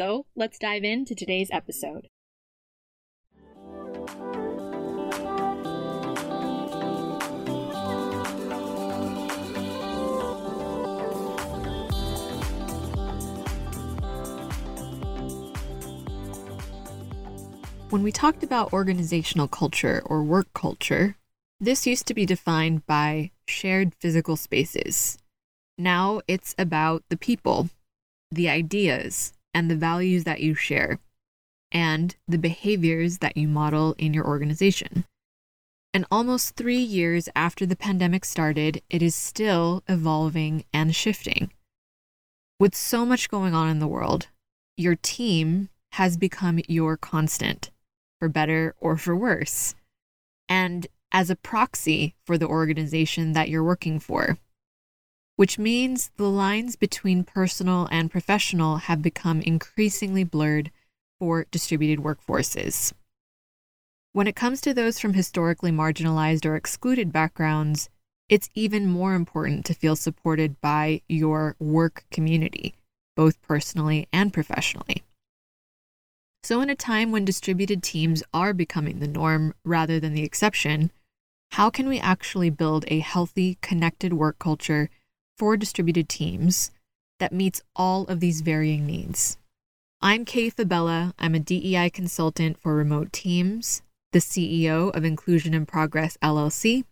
So let's dive into today's episode. When we talked about organizational culture or work culture, this used to be defined by shared physical spaces. Now it's about the people, the ideas, and the values that you share, and the behaviors that you model in your organization. And almost three years after the pandemic started, it is still evolving and shifting. With so much going on in the world, your team has become your constant for better or for worse, and as a proxy for the organization that you're working for. Which means the lines between personal and professional have become increasingly blurred for distributed workforces. When it comes to those from historically marginalized or excluded backgrounds, it's even more important to feel supported by your work community, both personally and professionally. So, in a time when distributed teams are becoming the norm rather than the exception, how can we actually build a healthy, connected work culture for distributed teams that meets all of these varying needs? I'm Kay Fabella. I'm a DEI consultant for remote teams, the CEO of Inclusion in Progress LLC,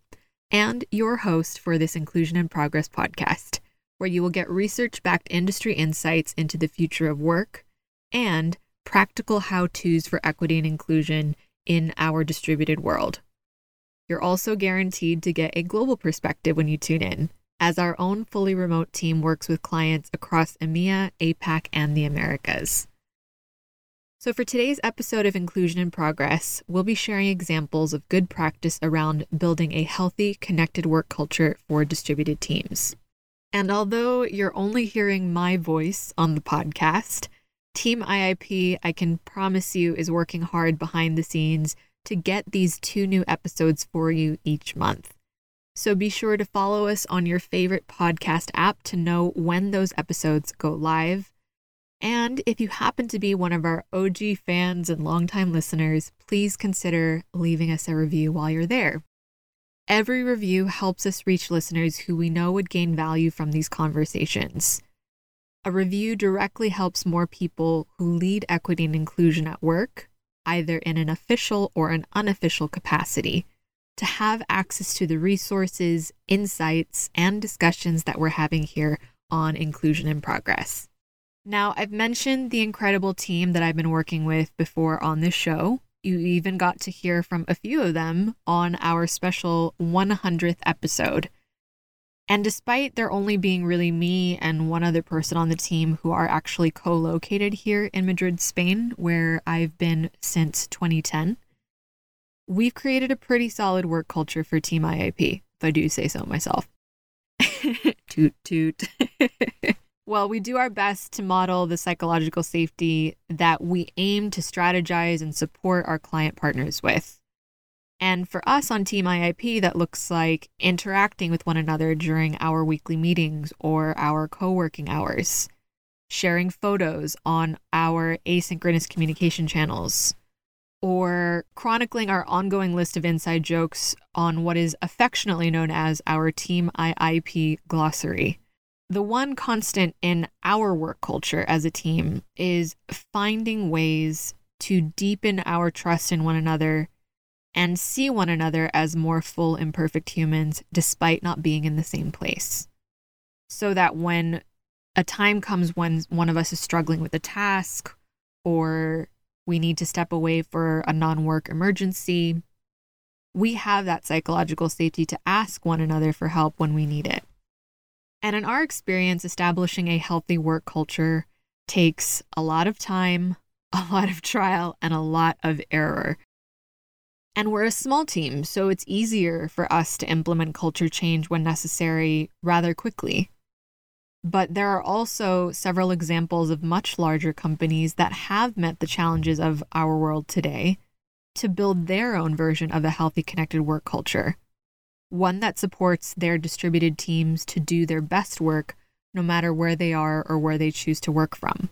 and your host for this Inclusion in Progress podcast, where you will get research backed industry insights into the future of work and practical how to's for equity and inclusion in our distributed world. You're also guaranteed to get a global perspective when you tune in, as our own fully remote team works with clients across EMEA, APAC, and the Americas. So, for today's episode of Inclusion in Progress, we'll be sharing examples of good practice around building a healthy, connected work culture for distributed teams. And although you're only hearing my voice on the podcast, Team IIP, I can promise you, is working hard behind the scenes to get these two new episodes for you each month. So be sure to follow us on your favorite podcast app to know when those episodes go live. And if you happen to be one of our OG fans and longtime listeners, please consider leaving us a review while you're there. Every review helps us reach listeners who we know would gain value from these conversations. A review directly helps more people who lead equity and inclusion at work, either in an official or an unofficial capacity, to have access to the resources, insights, and discussions that we're having here on Inclusion in Progress. Now, I've mentioned the incredible team that I've been working with before on this show. You even got to hear from a few of them on our special 100th episode. And despite there only being really me and one other person on the team who are actually co located here in Madrid, Spain, where I've been since 2010, we've created a pretty solid work culture for Team IIP, if I do say so myself. toot toot. well, we do our best to model the psychological safety that we aim to strategize and support our client partners with. And for us on Team IIP, that looks like interacting with one another during our weekly meetings or our co working hours, sharing photos on our asynchronous communication channels, or chronicling our ongoing list of inside jokes on what is affectionately known as our Team IIP glossary. the one constant in our work culture as a team is finding ways to deepen our trust in one another and see one another as more full and perfect humans despite not being in the same place. So that when a time comes when one of us is struggling with a task or we need to step away for a non work emergency, we have that psychological safety to ask one another for help when we need it. And in our experience, establishing a healthy work culture takes a lot of time, a lot of trial, and a lot of error. And we're a small team, so it's easier for us to implement culture change when necessary rather quickly. But there are also several examples of much larger companies that have met the challenges of our world today to build their own version of a healthy, connected work culture. One that supports their distributed teams to do their best work no matter where they are or where they choose to work from.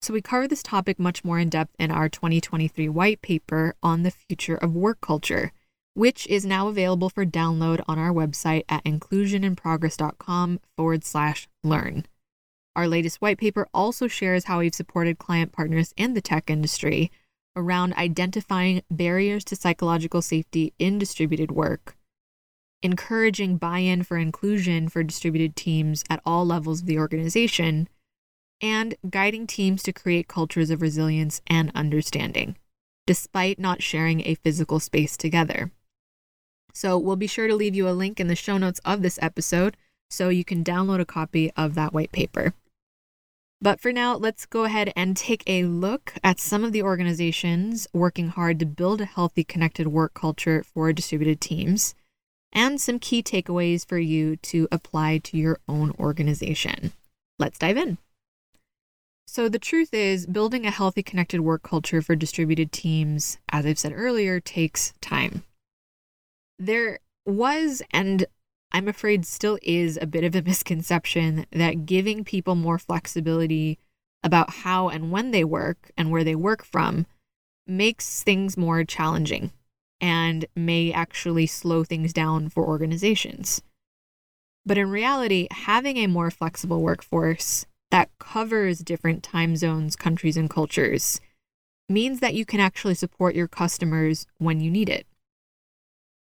So, we cover this topic much more in depth in our 2023 white paper on the future of work culture, which is now available for download on our website at inclusioninprogress.com forward slash learn. Our latest white paper also shares how we've supported client partners in the tech industry around identifying barriers to psychological safety in distributed work, encouraging buy in for inclusion for distributed teams at all levels of the organization and guiding teams to create cultures of resilience and understanding, despite not sharing a physical space together. So, we'll be sure to leave you a link in the show notes of this episode so you can download a copy of that white paper. But for now, let's go ahead and take a look at some of the organizations working hard to build a healthy, connected work culture for distributed teams and some key takeaways for you to apply to your own organization. Let's dive in. So, the truth is, building a healthy, connected work culture for distributed teams, as I've said earlier, takes time. There was, and I'm afraid still is, a bit of a misconception that giving people more flexibility about how and when they work and where they work from makes things more challenging and may actually slow things down for organizations. But in reality, having a more flexible workforce that covers different time zones, countries, and cultures means that you can actually support your customers when you need it.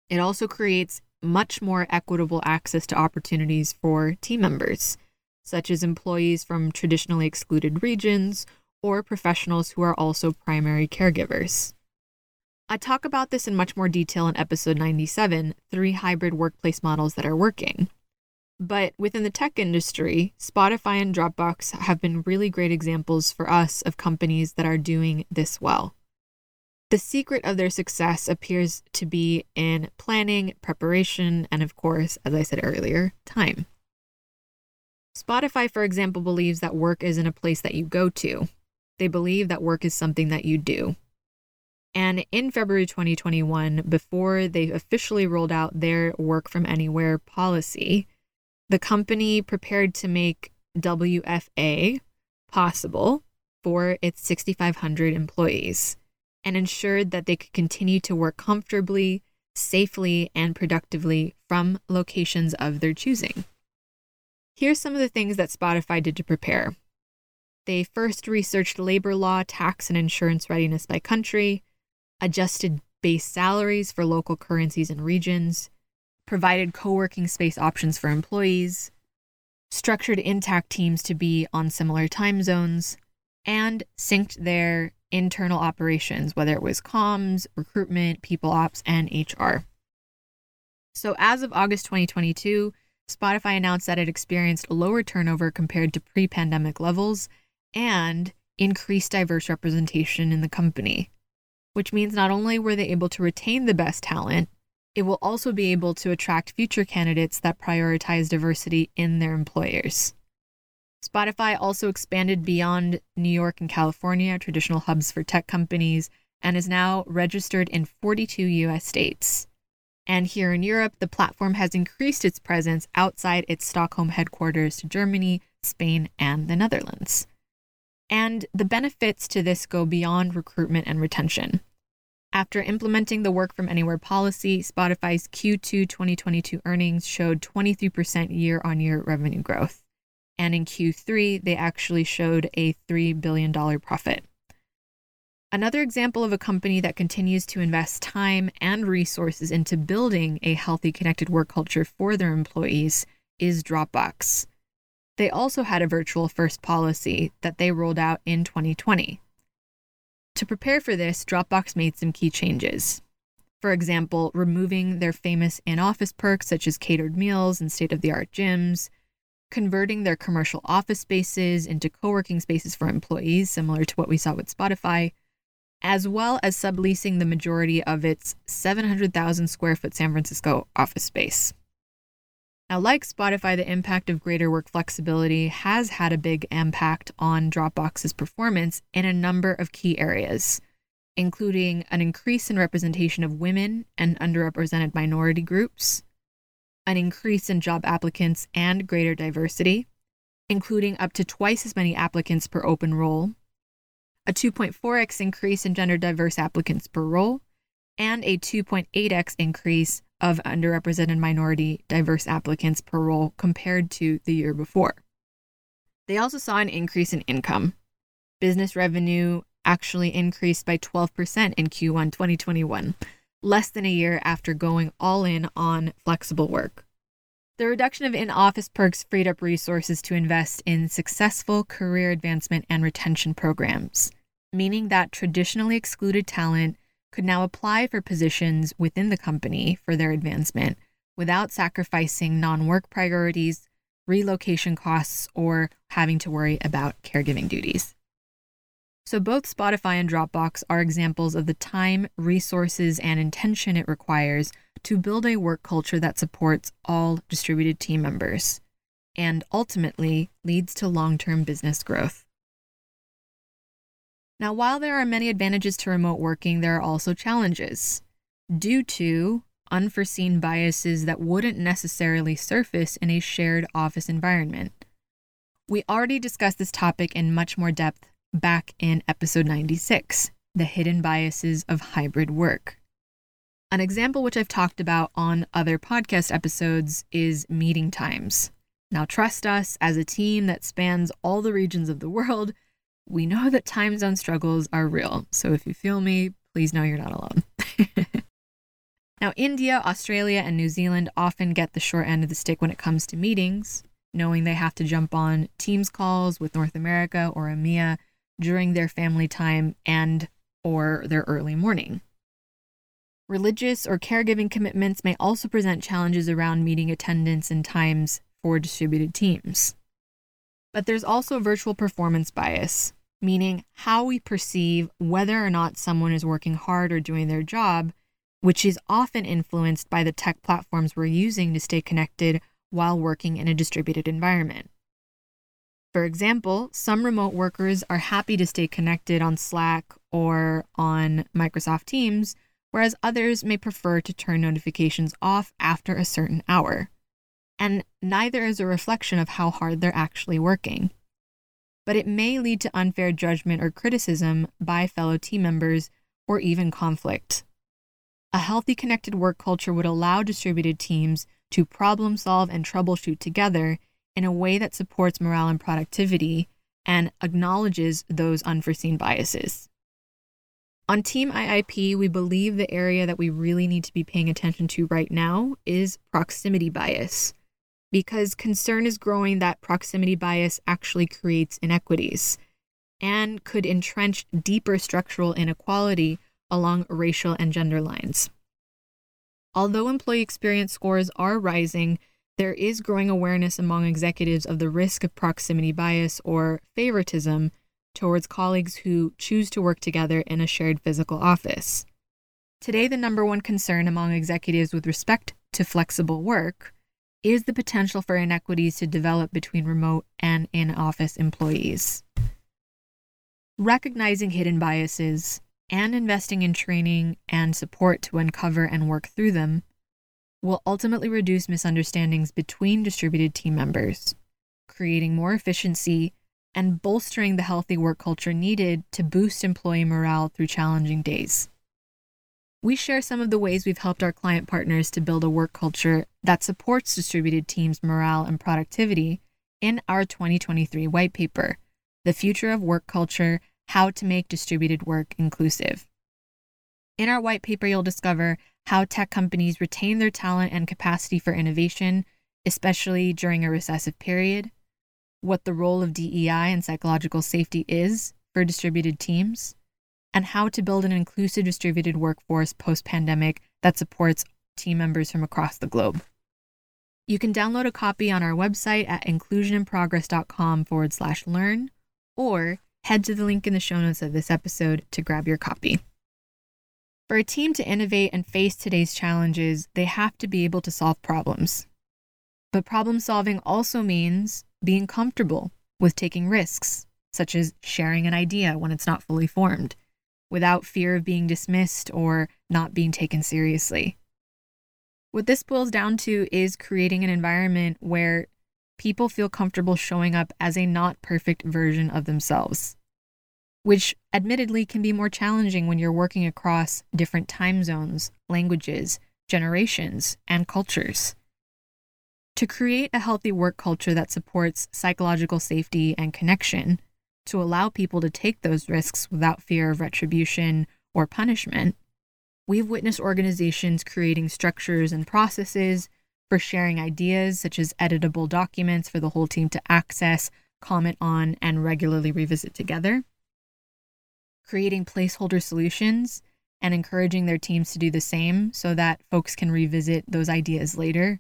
It also creates much more equitable access to opportunities for team members, such as employees from traditionally excluded regions or professionals who are also primary caregivers. I talk about this in much more detail in episode 97 three hybrid workplace models that are working. But within the tech industry, Spotify and Dropbox have been really great examples for us of companies that are doing this well. The secret of their success appears to be in planning, preparation, and of course, as I said earlier, time. Spotify, for example, believes that work isn't a place that you go to. They believe that work is something that you do. And in February 2021, before they officially rolled out their work from anywhere policy, the company prepared to make WFA possible for its 6,500 employees and ensured that they could continue to work comfortably, safely, and productively from locations of their choosing. Here's some of the things that Spotify did to prepare. They first researched labor law, tax, and insurance readiness by country, adjusted base salaries for local currencies and regions, provided co working space options for employees, structured intact teams to be on similar time zones, and synced their internal operations, whether it was comms, recruitment, people ops, and HR. So, as of August 2022, Spotify announced that it experienced lower turnover compared to pre pandemic levels and increased diverse representation in the company, which means not only were they able to retain the best talent, it will also be able to attract future candidates that prioritize diversity in their employers. Spotify also expanded beyond New York and California, traditional hubs for tech companies, and is now registered in 42 US states. And here in Europe, the platform has increased its presence outside its Stockholm headquarters to Germany, Spain, and the Netherlands. And the benefits to this go beyond recruitment and retention. After implementing the work from anywhere policy, Spotify's Q2 2022 earnings showed 23% year on year revenue growth. And in Q3, they actually showed a $3 billion profit. Another example of a company that continues to invest time and resources into building a healthy, connected work culture for their employees is Dropbox. They also had a virtual first policy that they rolled out in 2020. To prepare for this, Dropbox made some key changes. For example, removing their famous in office perks such as catered meals and state of the art gyms, converting their commercial office spaces into co working spaces for employees, similar to what we saw with Spotify, as well as subleasing the majority of its 700,000 square foot San Francisco office space. Now, like Spotify, the impact of greater work flexibility has had a big impact on Dropbox's performance in a number of key areas, including an increase in representation of women and underrepresented minority groups, an increase in job applicants and greater diversity, including up to twice as many applicants per open role, a 2.4x increase in gender diverse applicants per role, and a 2.8x increase of underrepresented minority diverse applicants per role compared to the year before. They also saw an increase in income. Business revenue actually increased by 12% in Q1 2021, less than a year after going all in on flexible work. The reduction of in office perks freed up resources to invest in successful career advancement and retention programs, meaning that traditionally excluded talent could now apply for positions within the company for their advancement without sacrificing non work priorities, relocation costs, or having to worry about caregiving duties. So, both Spotify and Dropbox are examples of the time, resources, and intention it requires to build a work culture that supports all distributed team members and ultimately leads to long term business growth. Now, while there are many advantages to remote working, there are also challenges due to unforeseen biases that wouldn't necessarily surface in a shared office environment. We already discussed this topic in much more depth back in episode 96 the hidden biases of hybrid work. An example which I've talked about on other podcast episodes is meeting times. Now, trust us, as a team that spans all the regions of the world, we know that time zone struggles are real. So if you feel me, please know you're not alone. now, India, Australia, and New Zealand often get the short end of the stick when it comes to meetings, knowing they have to jump on Teams calls with North America or EMEA during their family time and or their early morning. Religious or caregiving commitments may also present challenges around meeting attendance and times for distributed teams. But there's also virtual performance bias, meaning how we perceive whether or not someone is working hard or doing their job, which is often influenced by the tech platforms we're using to stay connected while working in a distributed environment. For example, some remote workers are happy to stay connected on Slack or on Microsoft Teams, whereas others may prefer to turn notifications off after a certain hour. And neither is a reflection of how hard they're actually working but it may lead to unfair judgment or criticism by fellow team members or even conflict. A healthy connected work culture would allow distributed teams to problem solve and troubleshoot together in a way that supports morale and productivity and acknowledges those unforeseen biases. On Team IIP, we believe the area that we really need to be paying attention to right now is proximity bias because concern is growing that proximity bias actually creates inequities and could entrench deeper structural inequality along racial and gender lines. Although employee experience scores are rising, there is growing awareness among executives of the risk of proximity bias or favoritism towards colleagues who choose to work together in a shared physical office. Today, the number one concern among executives with respect to flexible work is the potential for inequities to develop between remote and in office employees. Recognizing hidden biases and investing in training and support to uncover and work through them will ultimately reduce misunderstandings between distributed team members, creating more efficiency and bolstering the healthy work culture needed to boost employee morale through challenging days. We share some of the ways we've helped our client partners to build a work culture that supports distributed teams' morale and productivity in our 2023 white paper, The Future of Work Culture How to Make Distributed Work Inclusive. In our white paper, you'll discover how tech companies retain their talent and capacity for innovation, especially during a recessive period, what the role of DEI and psychological safety is for distributed teams, and how to build an inclusive distributed workforce post pandemic that supports team members from across the globe. You can download a copy on our website at inclusioninprogress.com forward slash learn, or head to the link in the show notes of this episode to grab your copy. For a team to innovate and face today's challenges, they have to be able to solve problems. But problem solving also means being comfortable with taking risks, such as sharing an idea when it's not fully formed, without fear of being dismissed or not being taken seriously. What this boils down to is creating an environment where people feel comfortable showing up as a not perfect version of themselves, which admittedly can be more challenging when you're working across different time zones, languages, generations, and cultures. To create a healthy work culture that supports psychological safety and connection, to allow people to take those risks without fear of retribution or punishment, we've witnessed organizations creating structures and processes for sharing ideas, such as editable documents for the whole team to access, comment on, and regularly revisit together. Creating placeholder solutions and encouraging their teams to do the same so that folks can revisit those ideas later.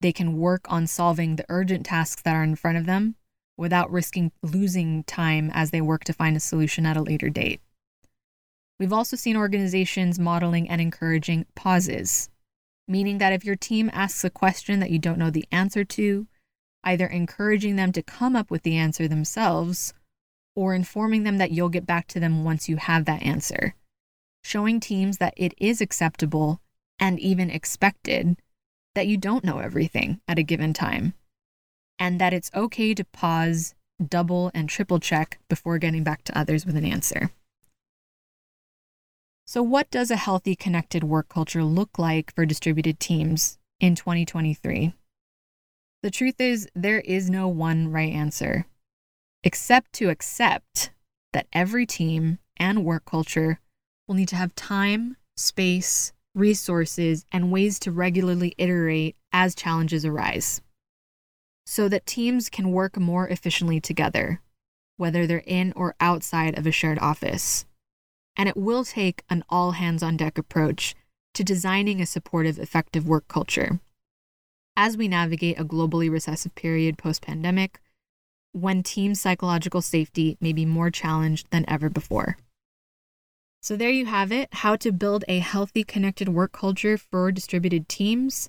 They can work on solving the urgent tasks that are in front of them without risking losing time as they work to find a solution at a later date. We've also seen organizations modeling and encouraging pauses, meaning that if your team asks a question that you don't know the answer to, either encouraging them to come up with the answer themselves or informing them that you'll get back to them once you have that answer, showing teams that it is acceptable and even expected that you don't know everything at a given time, and that it's okay to pause, double, and triple check before getting back to others with an answer. So, what does a healthy, connected work culture look like for distributed teams in 2023? The truth is, there is no one right answer, except to accept that every team and work culture will need to have time, space, resources, and ways to regularly iterate as challenges arise so that teams can work more efficiently together, whether they're in or outside of a shared office and it will take an all hands on deck approach to designing a supportive, effective work culture. As we navigate a globally recessive period post pandemic, when team psychological safety may be more challenged than ever before. So, there you have it how to build a healthy, connected work culture for distributed teams,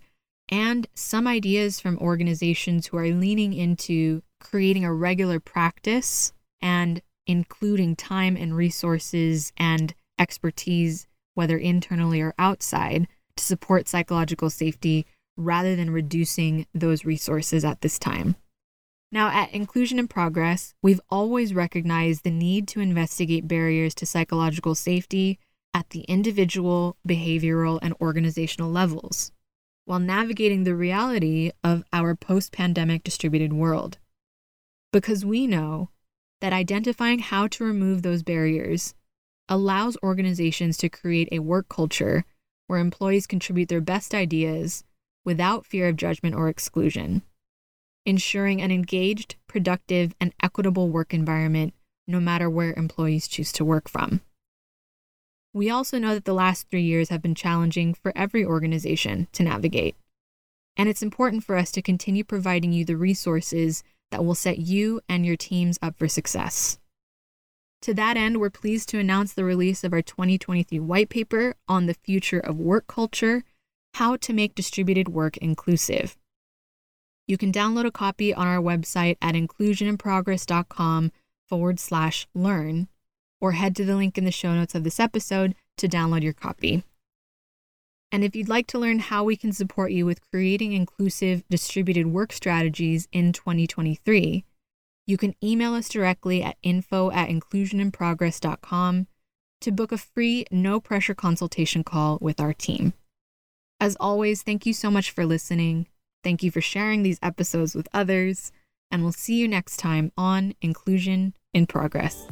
and some ideas from organizations who are leaning into creating a regular practice and including time and resources and expertise, whether internally or outside, to support psychological safety rather than reducing those resources at this time. Now, at Inclusion in Progress, we've always recognized the need to investigate barriers to psychological safety at the individual, behavioral, and organizational levels while navigating the reality of our post pandemic distributed world. Because we know that identifying how to remove those barriers allows organizations to create a work culture where employees contribute their best ideas without fear of judgment or exclusion, ensuring an engaged, productive, and equitable work environment no matter where employees choose to work from. We also know that the last three years have been challenging for every organization to navigate. And it's important for us to continue providing you the resources that will set you and your teams up for success. To that end, we're pleased to announce the release of our 2023 white paper on the future of work culture How to Make Distributed Work Inclusive. You can download a copy on our website at inclusioninprogress.com forward slash learn, or head to the link in the show notes of this episode to download your copy. And if you'd like to learn how we can support you with creating inclusive distributed work strategies in 2023, you can email us directly at info at inclusioninprogress.com to book a free, no pressure consultation call with our team. As always, thank you so much for listening. Thank you for sharing these episodes with others, and we'll see you next time on Inclusion in Progress.